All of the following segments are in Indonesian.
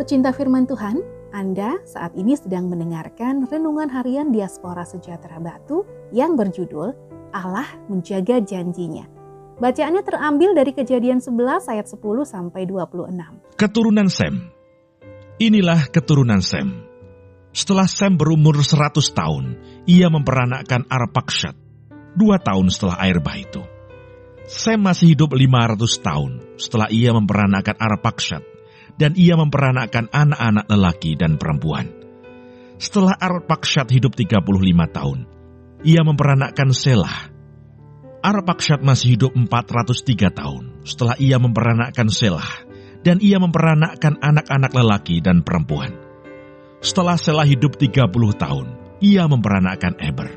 Pecinta firman Tuhan, Anda saat ini sedang mendengarkan renungan harian Diaspora Sejahtera Batu yang berjudul Allah Menjaga Janjinya. Bacaannya terambil dari kejadian 11 ayat 10 sampai 26. Keturunan Sem. Inilah keturunan Sem. Setelah Sem berumur 100 tahun, ia memperanakkan Arpakshat. Dua tahun setelah air bah itu. Sem masih hidup 500 tahun setelah ia memperanakkan Arpakshat dan ia memperanakkan anak-anak lelaki dan perempuan. Setelah Arpakshat hidup 35 tahun, ia memperanakkan Selah. Arpakshat masih hidup 403 tahun setelah ia memperanakkan Selah, dan ia memperanakkan anak-anak lelaki dan perempuan. Setelah Selah hidup 30 tahun, ia memperanakkan Eber.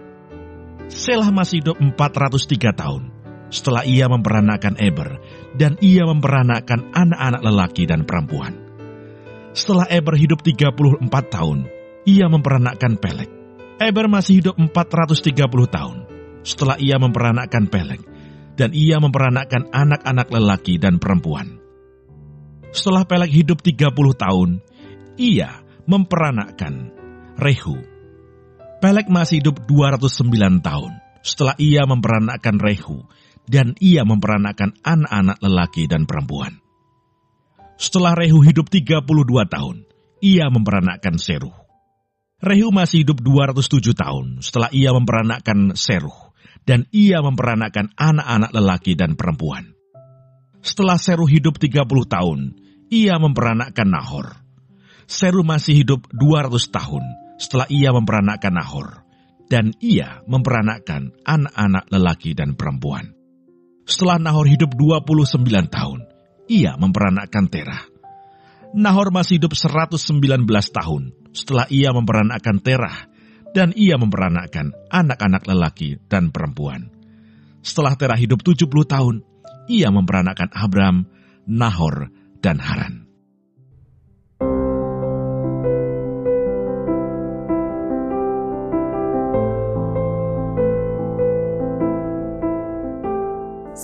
Selah masih hidup 403 tahun setelah ia memperanakkan Eber, dan ia memperanakkan anak-anak lelaki dan perempuan. Setelah Eber hidup 34 tahun, ia memperanakkan Pelek. Eber masih hidup 430 tahun setelah ia memperanakkan Pelek, dan ia memperanakkan anak-anak lelaki dan perempuan. Setelah Pelek hidup 30 tahun, ia memperanakkan Rehu. Pelek masih hidup 209 tahun setelah ia memperanakkan Rehu, dan ia memperanakkan anak-anak lelaki dan perempuan. Setelah Rehu hidup 32 tahun, ia memperanakkan Seruh. Rehu masih hidup 207 tahun setelah ia memperanakkan Seruh, dan ia memperanakkan anak-anak lelaki dan perempuan. Setelah Seruh hidup 30 tahun, ia memperanakkan Nahor. Seruh masih hidup 200 tahun setelah ia memperanakkan Nahor, dan ia memperanakkan anak-anak lelaki dan perempuan. Setelah Nahor hidup 29 tahun, ia memperanakkan Terah. Nahor masih hidup 119 tahun setelah ia memperanakkan Terah, dan ia memperanakkan anak-anak lelaki dan perempuan. Setelah Terah hidup 70 tahun, ia memperanakkan Abram, Nahor, dan Haran.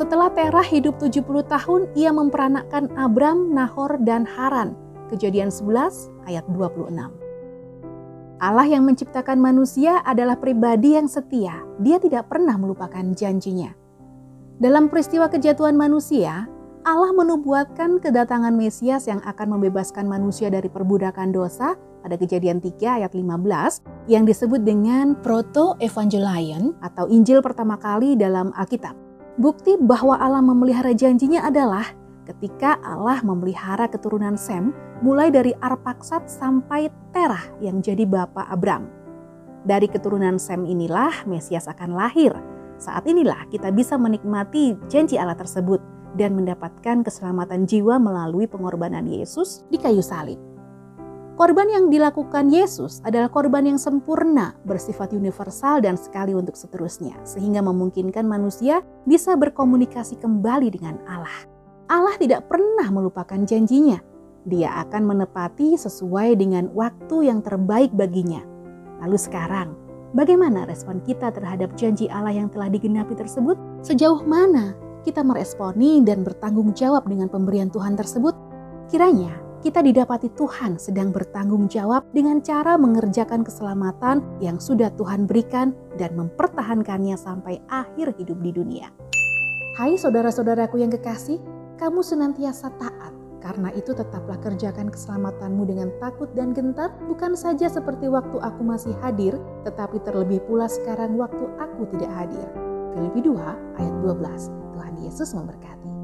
Setelah Terah hidup 70 tahun, ia memperanakkan Abram, Nahor, dan Haran. Kejadian 11 ayat 26. Allah yang menciptakan manusia adalah pribadi yang setia. Dia tidak pernah melupakan janjinya. Dalam peristiwa kejatuhan manusia, Allah menubuatkan kedatangan Mesias yang akan membebaskan manusia dari perbudakan dosa pada kejadian 3 ayat 15 yang disebut dengan Proto-Evangelion atau Injil pertama kali dalam Alkitab. Bukti bahwa Allah memelihara janjinya adalah ketika Allah memelihara keturunan Sem mulai dari Arpaksat sampai Terah yang jadi bapak Abram. Dari keturunan Sem inilah Mesias akan lahir. Saat inilah kita bisa menikmati janji Allah tersebut dan mendapatkan keselamatan jiwa melalui pengorbanan Yesus di kayu salib. Korban yang dilakukan Yesus adalah korban yang sempurna, bersifat universal dan sekali untuk seterusnya, sehingga memungkinkan manusia bisa berkomunikasi kembali dengan Allah. Allah tidak pernah melupakan janjinya. Dia akan menepati sesuai dengan waktu yang terbaik baginya. Lalu sekarang, bagaimana respon kita terhadap janji Allah yang telah digenapi tersebut? Sejauh mana kita meresponi dan bertanggung jawab dengan pemberian Tuhan tersebut? Kiranya kita didapati Tuhan sedang bertanggung jawab dengan cara mengerjakan keselamatan yang sudah Tuhan berikan dan mempertahankannya sampai akhir hidup di dunia. Hai saudara-saudaraku yang kekasih, kamu senantiasa taat. Karena itu tetaplah kerjakan keselamatanmu dengan takut dan gentar, bukan saja seperti waktu aku masih hadir, tetapi terlebih pula sekarang waktu aku tidak hadir. Filipi 2 ayat 12. Tuhan Yesus memberkati.